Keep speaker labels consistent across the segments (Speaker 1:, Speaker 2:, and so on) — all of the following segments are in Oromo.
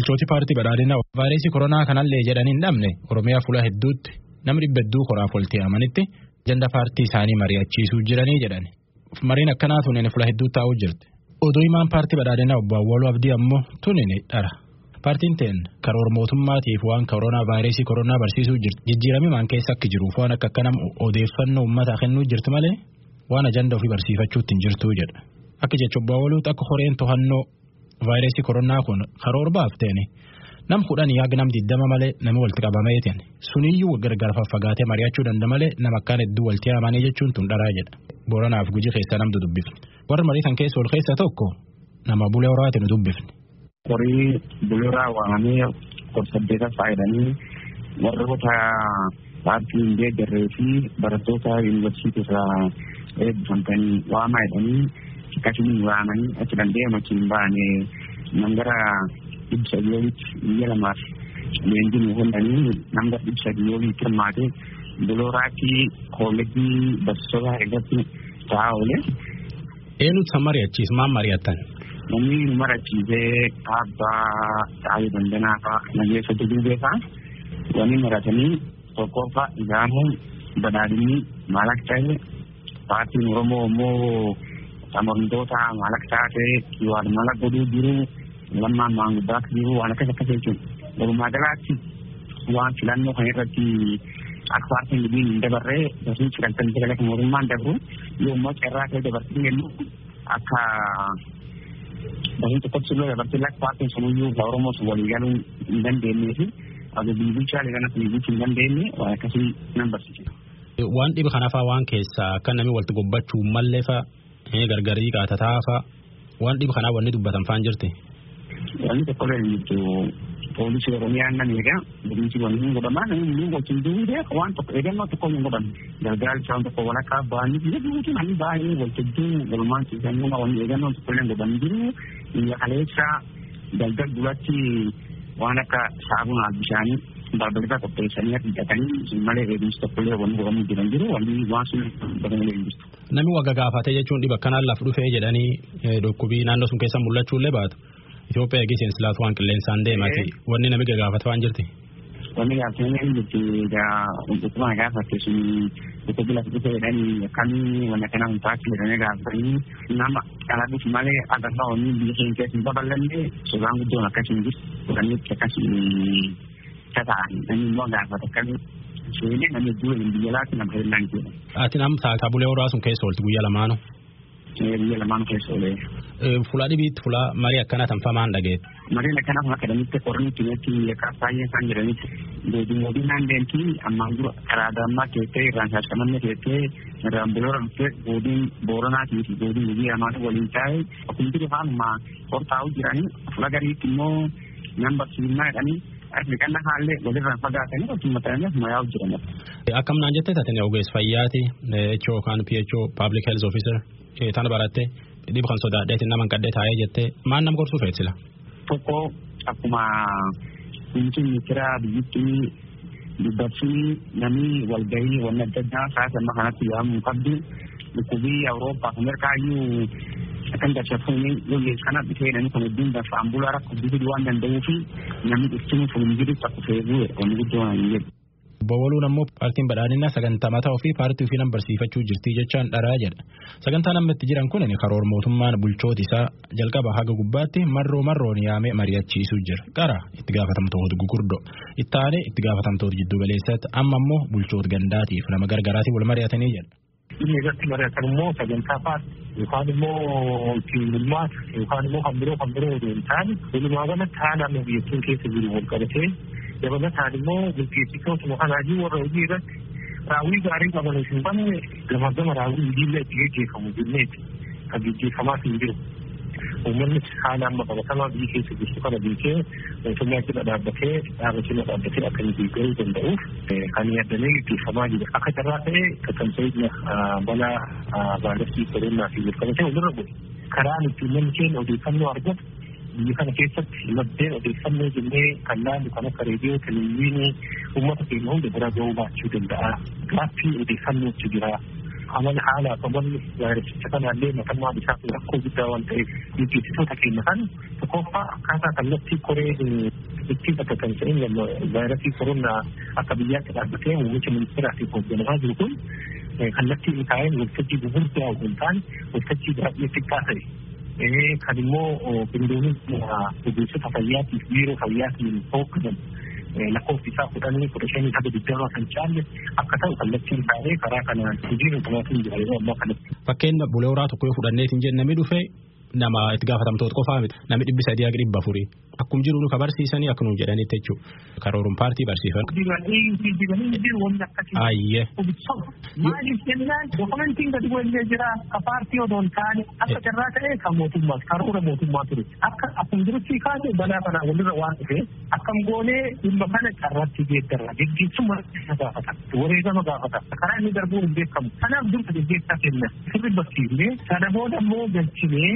Speaker 1: Bulchooti paartii badhaadhinaa vaayirasii koronaa kanallee jedhanii hin dhabne Oromiyaa fuula hedduutti namni dhibba hedduu koraaf walitti amanitti ajanda paartii isaanii mari'achiisuu jiranii jedhan. Mariin akkanaa tunin fuula hedduu taa'uu jirti. Oduu himaan paartii badhaadhinaa obbo Awwaaluu Abdii ammoo tunin dhara. Paartiin teen karoora mootummaatiif waan koronaa vaayirasii koronaa barsiisuu jirti. Jijjiiramni maan keessa akka jiruuf waan akka akkanam odeeffannoo uummataa kennuu jirti malee waan ajanda ofii barsiifachuutti hin jirtuu jedha. Akka jecha obbo Awwaaluutti akka horeen to'annoo vaayirasii koronaa kun karoora baafteeni nam kudhanii haga nam diddama malee nama walitti qabameetiin suniyyuu gargar faffagaatee mari'achuu danda'a malee nama akkaan hedduu walitti hamanii jechuun tun dharaa jedha. Booranaaf guji keessa namtu dubbifne. Warra mariisan keessa ol keessa tokko nama bulee horaatiin dubbifne.
Speaker 2: Horii buleeraa waamamee kor-saddeeta faayidanii warroota paartii hin deeggarree fi barattoota yuunivarsiitii irraa eebbifamtanii waamaa jedhanii akkasumas waamanii achi danda'e machiin baane nangara dhibsa dhiyoolitti biyya lamaaf leenjii nu kennanii nangara dhibsa dhiyoolitti hirmaate bulooraatti koolejii barsiisota irratti taa'aa oole.
Speaker 1: Eenyutu san mari'achiis maal mari'attan?
Speaker 2: Namni marachiisee abbaa taa'ee dandanaa fa'aa nageessa duduubee fa'aa wanni maratanii tokkoffaa isaanii badhaadhinni maal akka ta'e paartiin Oromoo immoo amantoota maal akka taate waan mala godhuu jiru lammaan maanguddaa jiru waan akkas akkas jechuudha. Walumaa galaatti waan filannoo kan irratti akka paartiin libiin hin dabarree barsiin sagantaan sagalee kan mootummaan dabru yoo immoo carraa ta'e dabartiin jennu akka barsiin tokkotti illee dabartiin lakka paartiin sunuyyuu ka Oromoo sun walii galuu hin dandeenyee fi illee kana bilbichi hin dandeenye waan akkasii nan barsiisa.
Speaker 1: Waan dhiba kanaafaa waan keessaa akka namni walitti gobbachuu mallee fa'a gargarii qaatataa waan dhiba kanaa wanni dubbatan fa'aan jirti.
Speaker 2: Wanni tokko illee jirtu poolisii Oromiyaa nan wanni hin godhamaa namni hin gochuun duudee waan tokko eegannoo tokko hin godhan gargaarsa waan tokko walakkaa ba'anii biyya duutu namni baay'ee waltajjii walumaan ciisanii wanni eegannoo tokko illee godhan jiru biyya kaleessa daldal duratti waan akka saamunaa bishaanii balbalata qopheessanii hidhatanii malee eegumsi tokkollee wanni godhamuu jiran jiru wanni waan sun hin jirtu.
Speaker 1: Namni wagga gaafatee jechuun dhiba kanaan laf dhufee jedhanii dhukkubii naannoo sun keessa mul'achuullee baatu. Itoophiyaa eegi seensilaatu waan qilleensaan deemati. Wanni nami gaafatu waan jirti.
Speaker 2: Wanni gaafatanii hin jirti egaa dhukkubaa gaafate sun dhukkubi lafa dhufee jedhanii akkamii wanni akkanaa hin taasisu jedhanii gaafatanii nama kana dhufu malee agarraa wanni biyya keenya keessa hin babal'anne suuraan guddoon akkas hin jirtu. Godhaniitti akkas tataan namni immoo gaafata akkamii seenee namni hin biyya laatti nama hirnaan jedha.
Speaker 1: Ati nam taabulee horaa sun keessa oolti guyyaa lamaanu.
Speaker 2: Lamaan keessa oolee.
Speaker 1: Fulaa dhibiitti fulaa marii akkana tanfamaan dhageet.
Speaker 2: Mariin akkana kun akka damitti qorni kineetti yakkaa baay'ee isaan jedhanitti deebiin naan deemti ammaan dura karaa dammaa keessee irraan shaashamanne keessee irraan buloora dhuftee goodiin booranaatii fi goodiin hojii lamaatu waliin taa'e akkuma jiru faanuma hortaa'u jiranii fula gariitti immoo nan barsiifnaa jedhanii Afrikaan haallee walirraan fagaatanii akkuma ta'anii akkuma yaa'u jiran.
Speaker 1: Akkam naan jettee taatanii ogeessa fayyaati HO yookaan PHO Public Health Officer tana barattee dhiba kan sodaadheetiin nama qadhee taa'ee jettee maal nama gorsuu feetsila.
Speaker 2: Tokko akkuma kunuunsi ministeera biyyattii dubbatii namni walgahii wanni adda addaa saasamma kanatti yaa'amuu qabdu dhukkubii Awurooppaa fi Ameerikaayyuu akkan dachafuuni lollees kana dhufee namni kun hedduun dafa ambulaa rakkoo waan danda'uu fi namni dhuftiin fuun jiru akka fe'ee wanni guddoo hin jedhu.
Speaker 1: Bawwaluun ammoo paartiin badhaadhinaa sagantaa mataa ofii paartii ofii nan barsiifachuu jirti jechaan dharaa jedha. Sagantaan amma itti jiran kun karoora mootummaan bulchooti isaa jalqaba haga gubbaatti marroo marroon yaamee mari'achiisuu jira. Qara itti gaafatamtoota gugurdoo itti aanee itti gaafatamtoota jiddu galeessatti amma ammoo bulchoota gandaatiif nama gargaaraatiin wal mari'atanii jedha.
Speaker 3: Inni irratti mari'atan immoo sagantaa paartii yookaan immoo ittiin yookaan immoo kan biroo kan biroo hin taane walumaa galatti haala amma biyyattiin keessa jiru wal qabatee dabalataan immoo milkeessitootuma kanaatii warra hojii irratti raawwii gaarii qaban hin banne gama gama raawwii hojiillee itti gaggeeffamu jenneeti kan gaggeeffamaas hin jiru. Uummanni haala amma qabatamaa biyya keessa jirtu kana beekee mootummaa cina dhaabbatee dhaaba cina dhaabbatee akka inni deeggaruu danda'uuf kan yaadamee gaggeeffamaa jira. Akka carraa ta'e tattaansa'iidha balaa vaayirasii koronaa fi jalqabatee walirra bu'e. Karaan ittiin namni keenya odeeffannoo argatu biyya kana keessatti maddeen odeeffannoo jennee kan laallu kan akka reediyoo televezyiinii uummata keenya hunda bira ga'uu baachuu danda'a. Gaaffii odeeffannootu jira. amala haala qabanni vaayirasicha kanaallee matammaa isaa kun rakkoo guddaa waan ta'eef gaggeessitoota keenya kan? Tokkoffaa akkaataa kallattii koree ittiin bakka ta'in vaayirasii koronaa akka biyyaatti dhaabbatee muummicha ministeeraatiif hoogganamaa jiru kun kallattii inni kaa'een waltajjii gurguddaa osoo hin taane waltajjii baay'ee xiqqaa ta'e kan immoo qindoominsa ogeessota fayyaatiif biiroo fayyaatiin hoogganamu lakkoofsi isaa kudhanii kudha shanii haga digdama kan caalle akka ta'u kallattiin taa'ee karaa kanaan hojiin automaatiin jira yeroo ammaa kanatti.
Speaker 1: Fakkeenya bulee horaa tokko yoo fudhanneetiin jenne namni dhufe nama itti gaafatamtoota qofaa miti namni dhibbi sadii haga dhibba afurii akkuma jiru nu ka barsiisanii akka nuun jedhanitti jechuudha. Karooruun paartii barsiifan. Ayyee.
Speaker 3: Maaliif jennaan? Dokumentiin gadi bu'ee jira. Ka paartii odoo hin taane akka carraa ta'ee kan mootummaas karoora mootummaa ture. Akka akkuma jirutti kaase balaa kanaa walirra waan dhufe akkam goonee dhimma kana carraatti geeddarra. Geggeessuma gaafata. Wareegama gaafata. Karaa inni darbuun hin beekamu. Kanaaf dursa geggeessaa kenna. Sirri bakkiifnee sana booda immoo galchinee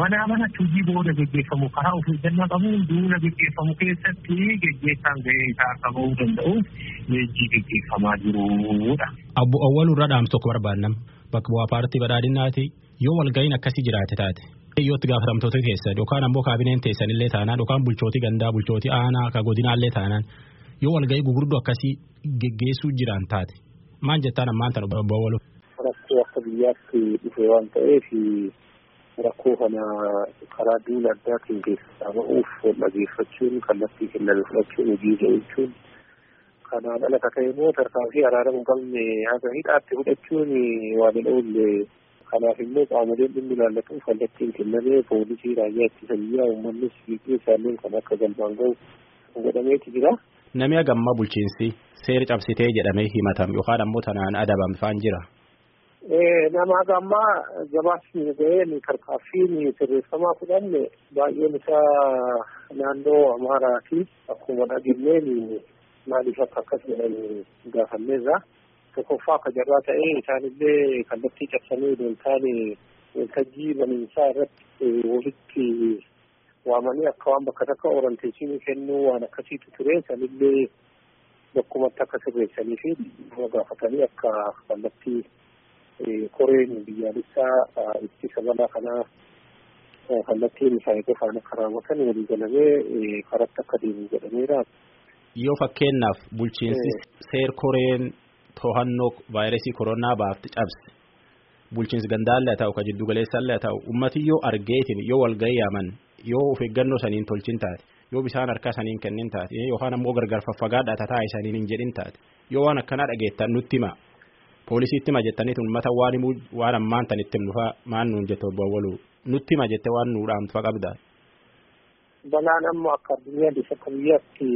Speaker 3: manaa mana hojii booda geggeeffamu karaa of eeggannaa qabuun duula geggeeffamu keessatti geggeessaan gahee isaa akka ba'uu danda'uuf leenjii geggeeffamaa jirudha.
Speaker 1: Abbo Awwaluu irra dhaamsu tokko barbaannam bakka bu'aa paartii badhaadhinaati yoo walga'iin akkasii jiraate taate. Yoo itti gaafatamtoota keessan yookaan ammoo kaabineen teessan illee taanaan yookaan bulchootii gandaa bulchootii aanaa ka godinaallee taanaan yoo walga'ii gugurdoo akkasii geggeessuu jiran taate maal jettaan ammaan tan obbo Awwaluu.
Speaker 4: Rakkoo akka biyyaatti dhufe waan ta'eef rakkoo kana karaa duula addaatiin keessaa ba'uuf dhageeffachuun kallattii kenname fudhachuun hojii jechuun kanaan ala ka ta'e immoo tarkaanfii araarama hin qabne haga hidhaatti fudhachuun waan hin oolle kanaaf immoo qaamoleen dhimmi ilaallatuuf kallattiin kennamee poolisii raayyaa ittisa biyyaa uummannis fiigee isaaniin kan akka galmaan gahu godhameeti jira.
Speaker 1: Namni hagamma bulchiinsi seera cabsitee jedhamee himatame yookaan ammoo tanaan adabame faan jira.
Speaker 4: Nama hagammaa gabaasni ga'een tarkaanfiin sirreeffamaa fudhanne baay'een isaa naannoo amaaraati akkuma dhageenyeen maaliif akka akkas jedhan gaafanneerra tokkoffaa akka jarraa ta'ee isaanillee kallattii cabsanii odoo hin taane waltajjii baniinsaa irratti walitti waamanii akka waan bakka takka oranteessinii kennuu waan akkasiitu ture. Sanillee bakkumatti akka sirreessanii fi nama gaafatanii akka kallattii koreen biyyaalessaa ittisa balaa kanaa kallattiin isaanii qofaan akka raawwatan walii galamee karatti akka deemu jedhameera.
Speaker 1: Yoo fakkeenyaaf bulchiinsi seer koreen to'annoo vaayirasii koronaa baafti cabse bulchiinsi gandaallee haa ta'u ka jiddu galeessaallee haa ta'u ummati yoo argeetin yoo walgahii yaaman yoo of eeggannoo saniin tolchin taate yoo bishaan harkaa saniin kennin taate yookaan ammoo gargar faffagaadhaa tataa saniin hin jedhin taate yoo waan akkanaa dhageettan nutti hima poolisiitti hima jettaniitu uummata waan himuu waan ammaan tan itti himnufaa maan nuun jette obbo Awwaluu nutti hima jette waan nuu dhaamtufa qabda.
Speaker 4: Balaan amma akka addunyaa akka biyyaatti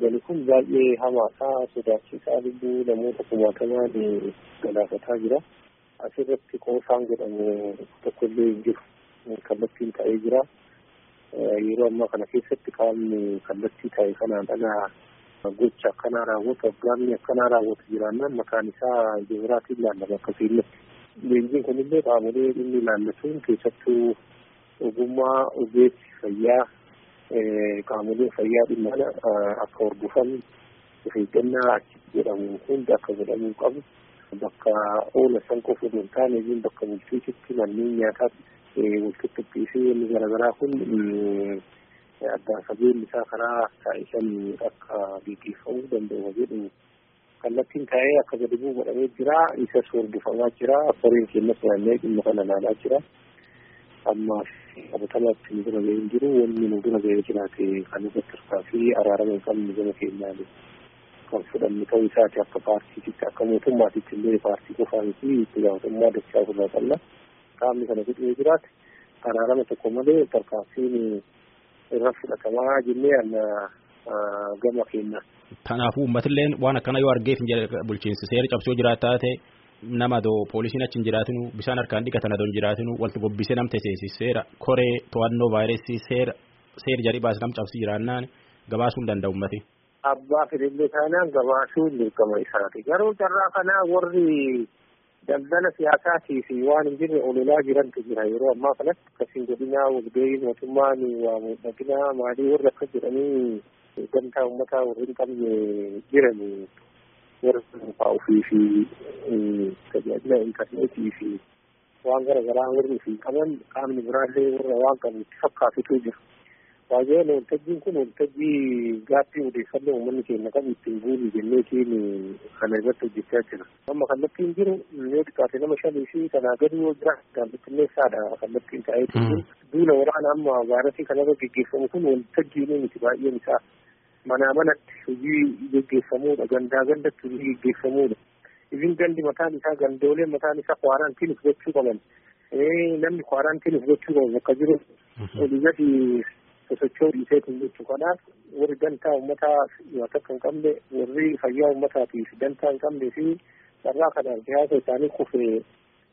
Speaker 4: gali kun baay'ee hamaadha sodaachisaa lubbuu namoota kumaatamaan galaafataa jira. Asirratti qoosaan jedhamu tokkollee hin jiru kallattiin ta'ee jira. Yeroo ammaa kana keessatti qaamni kallattii ta'e kanaan dhala gocha akkanaa raawwatu afgaanni akkanaa raawwatu jiraannaan maqaan isaa jibiraatiin ilaallama akkasiin leenjiin kunillee qaamolee inni ilaallatuun keessattuu ogummaa ogeessi fayyaa qaamolee fayyaa dhimma akka hordofan of eeggannaa achi jedhamu hundi akka godhamuu qabu bakka oola san qofa osoo hin taane bakka bulchiisitti manneen nyaataatti walqixxuqqii fi inni garaagaraa kun addaan fageenyi isaa karaa taa'ishan akka gaggeeffamuu danda'u jedhu kallattiin taa'ee akka gadi bu'u godhamee jira isas hordofamaa jira koreen keenyas naannee dhimma kana ilaalaa jira amma qabatamaatti nu dura ga'ee jiru wanni nu dura ga'ee jiraate kan irratti hirkaa fi araarama hin qabne gama keenyaan kan fudhanne ta'uu isaati akka paartiititti akka mootummaatitti illee paartii qofaa miti itti gaafatamummaa dachaa ofirraa qabna qaamni kana godhee jiraate araarama tokko malee tarkaanfiin irra fudhatamaa jennee anna gama keenya.
Speaker 1: Kanaafuu uummatilleen waan akkana yoo argeef bulchiinsi seera cabsoo jiraata taate nama doo poolisiin achi hin jiraatinu bishaan harkaan dhiqatan adoo hin jiraatinu walitti gobbisee nam teseesi seera koree to'annoo vaayirasii seera seera jedhii baas nam cabsi jiraannaan gabaasuu hin danda'u uummati.
Speaker 4: Abbaa fedhillee taanaan gabaasuun dirqama isaati. Garuu carraa kanaa warri daldala siyaasaatii fi waan hin jirre ololaa jirantu jira yeroo ammaa kanatti akkasiin godinaa wagdee mootummaan waa miidhaginaa maalii warri akka jedhanii gamtaa uummataa warri hin qabne jiran warra dhuunfaa ofii fi tajaajila intarneetii fi waan gara garaa warri ofii qaban qaamni biraallee warra waan qabu itti fakkaatutu jira. Baay'een waltajjiin kun waltajjii gaaffii odeeffannoo uummanni keenya qabu ittiin buuni jenneetiin kana irratti hojjechaa jira. Amma kallattiin jiru yoo xiqqaate nama shanii fi kanaa gadi yoo jira gaazexeessaadha kallattiin taa'ee jiru. Duula waraana amma vaayirasii kanarra geggeeffamu kun waltajjiin miti baay'een isaa manaa manatti hojii geggeeffamuudha gandaa gandatti hojii geggeeffamuudha. Isin gandi mataan isaa gandooleen mataan isaa kwaaraantiin gochuu qaban. Namni kwaaraantiin gochuu qabu bakka jiru olii gadi sosochoo dhiisee kun jechuu kanaaf warri dantaa uummataa yoo takka hin qabne warri fayyaa uummataatiif dantaa hin qabnee fi carraa kanaan siyaasa isaanii kufee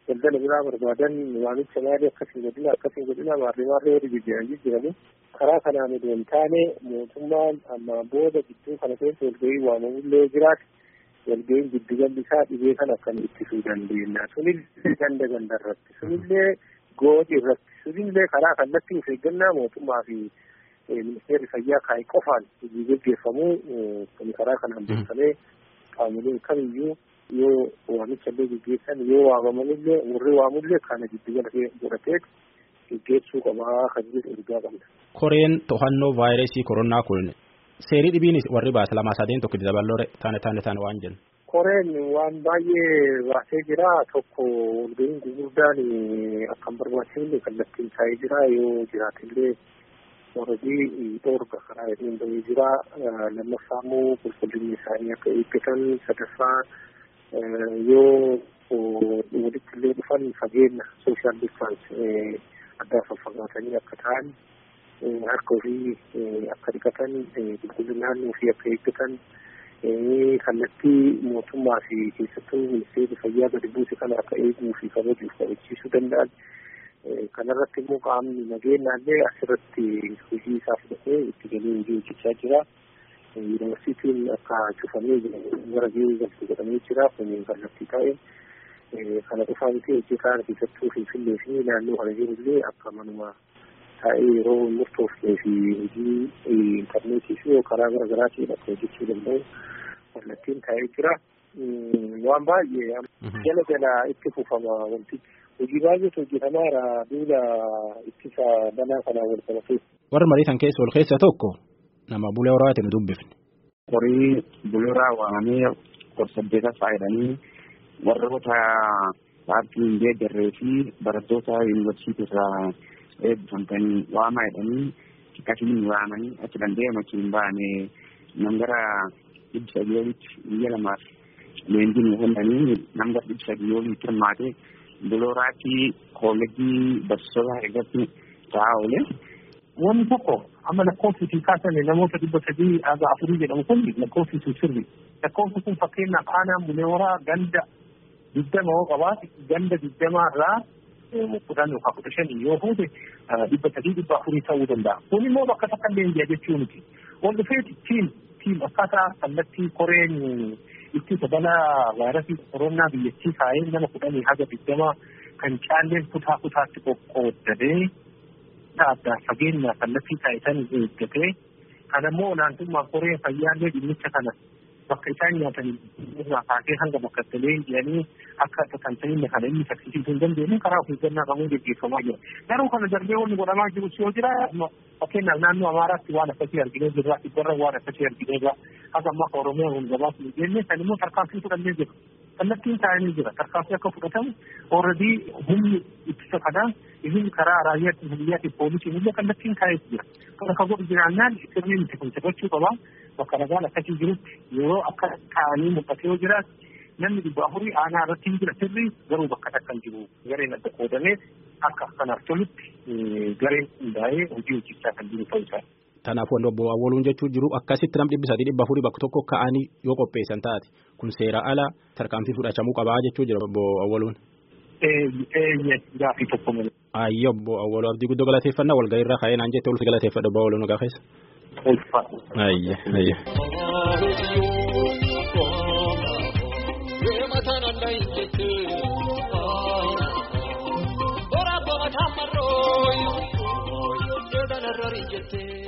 Speaker 4: daldala biraa barbaadan waamicha maalii akkasiin godhina akkasiin godhina maarree maarree warri jijjiiran jijjiiranii karaa kanaan odoo hin taane mootummaan amma booda gidduu kana keessa walgahii waamamullee jiraate walgahiin giddugalli isaa dhibee kan akkam ittisuu dandeenya sunillee ganda ganda irratti sunillee gooti irratti sunillee karaa kallattii of eeggannaa mootummaa fi ministeerri fayyaa kaa'e qofaan hojii geggeeffamuu kun karaa kanaan beekamee qaamoleen kamiyyuu yoo waamicha illee geggeessan yoo waamamanillee warri waamullee kana giddugala godhatee geggeessuu qabaa kan jedhu ergaa qabna.
Speaker 1: Koreen to'annoo vaayirasii koronaa kun seerii dhibiin warri baase lama sadeen tokko dabaloo taane taane taane waan jennu.
Speaker 4: Koreen waan baay'ee baasee jira tokko walgahiin gurguddaan akkan barbaachifne kallattiin taa'ee jira yoo jiraatillee warradii dhoorga karaa jedheen bahee jira lammaffaa immoo qulqullinni isaanii akka eeggatan sadaffaa yoo walitti illee dhufan fageenya sooshaal distaans addaa faffagaatanii akka ta'an harka ofii akka dhiqatan qulqullina naannoo ofii akka eeggatan kallattii mootummaa fi keessattuu ministeerri fayyaa gadi buuse kana akka eeguu fi kabajuuf kabachiisuu danda'an kanarratti immoo qaamni nageenyaallee asirratti hojii isaa fudhatee itti galee hojii hojjechaa jira. Yuunivarsiitiin akka cufamee gara gahee galtu godhamee jira kun kallattii ta'e kana qofaa miti hojjetaan keessattuu finfinnee fi naannoo kana jirullee akka manuma taa'ee yeroo murtoofnee fi hojii intarneetii fi karaa gara garaatiin akka hojjechuu danda'u kallattiin taa'ee jira. Waan baay'ee jala jala itti fufama wantichi. Hojii baay'eetu hojjetamaara duula ittisa balaa kanaa wal qabatee.
Speaker 1: Warra mariitan keessa ol keessa tokko nama bulee horaati nu dubbifne.
Speaker 2: Horii bulee horaa waamamee gorsaddeeta faayidanii warroota paartii hin deeggarree fi barattoota yuunivarsiitii irraa eebbifamtanii waamaa jedhanii akkasiin waamanii achi danda'e machi hin baane nam gara dhibba sadii olitti biyya lamaaf leenjiin kennanii nam gara dhibba sadii olitti hirmaate bulooraatti koolleejjii barsiisota irratti ta'aa oole.
Speaker 3: Wanni tokko amma lakkoofsi kaasane namoota dhibba sadii haga afurii jedhamu kun lakkoofsi sirri. Lakkoofsi kun fakkeenyaaf aanaan bulee horaa ganda digdama yoo qabaate ganda digdamaa irraa kudhan yookaan kudha shanii yoo fuute dhibba sadii dhibba afurii ta'uu danda'a. Kun immoo bakka takka hin jechuu miti. Wal dhufeeti tiim tiim akkaataa kallattii koreen ittisa balaa vaayirasii koronaa biyyattii kaa'ee nama kudhanii haga digdamaa kan caalleen kutaa kutaatti qoqqooddatee adda fageenya kallattii taasisan eeggatee kan ammoo olaantummaa koree fayyaallee dhimmicha kana bakka isaan nyaatan irraa kaasee hanga bakka itti jedhanii akka tatamsa'inna kana inni saffisiisuu hin dandeenye karaa of eeggannaa qabuun gaggeeffamaa jira. Garuu kana darbee wanni godhamaa jirus yoo jira fakkeenyaaf naannoo Amaaraatti waan akkasii arginee jirra dhibbarra waan akkasii arginee jira haga amma akka Oromiyaa kun gabaas hin jenne kan immoo tarkaanfii fudhannee jira. Kallattiin taa'anii jira tarkaanfii akka fudhatamu ooradii humni ittisa kanaa isin karaa raayyaa biyyaatiif poolisiin illee kallattiin taa'ee jira. Kana ka godhu jiraannaan sirriin itti kun taphachuu qaba. Bakka nagaan akkasii jirutti yeroo akka taa'anii mul'atee yoo jiraatu namni dhibba afurii aanaa irratti hin jira sirrii garuu bakka takka hin jiru gareen adda qoodamee akka kanaaf tolutti gareen hundaa'ee hojii hojjechaa kan jiru ta'uu isaa.
Speaker 1: Wanti obbo Awwaluun jechuun jiru akkasitti nam dhibbi sadii dhibba afurii bakka tokko ka'anii yoo qopheessan taate kun seera ala tarkaanfii fudhatamuu qabaa jechuu jira obbo Awwaluun.
Speaker 3: Gaafii tokko malee.
Speaker 1: Ayyo obbo Awwaluu abdii guddoo galateeffannaa walgahii irraa ka'ee naan jette olfi galateeffadha obbo Awwaluun gaafeessa. Ayye ayye.
Speaker 5: Bora bora tamarro, yo yo yo yo yo yo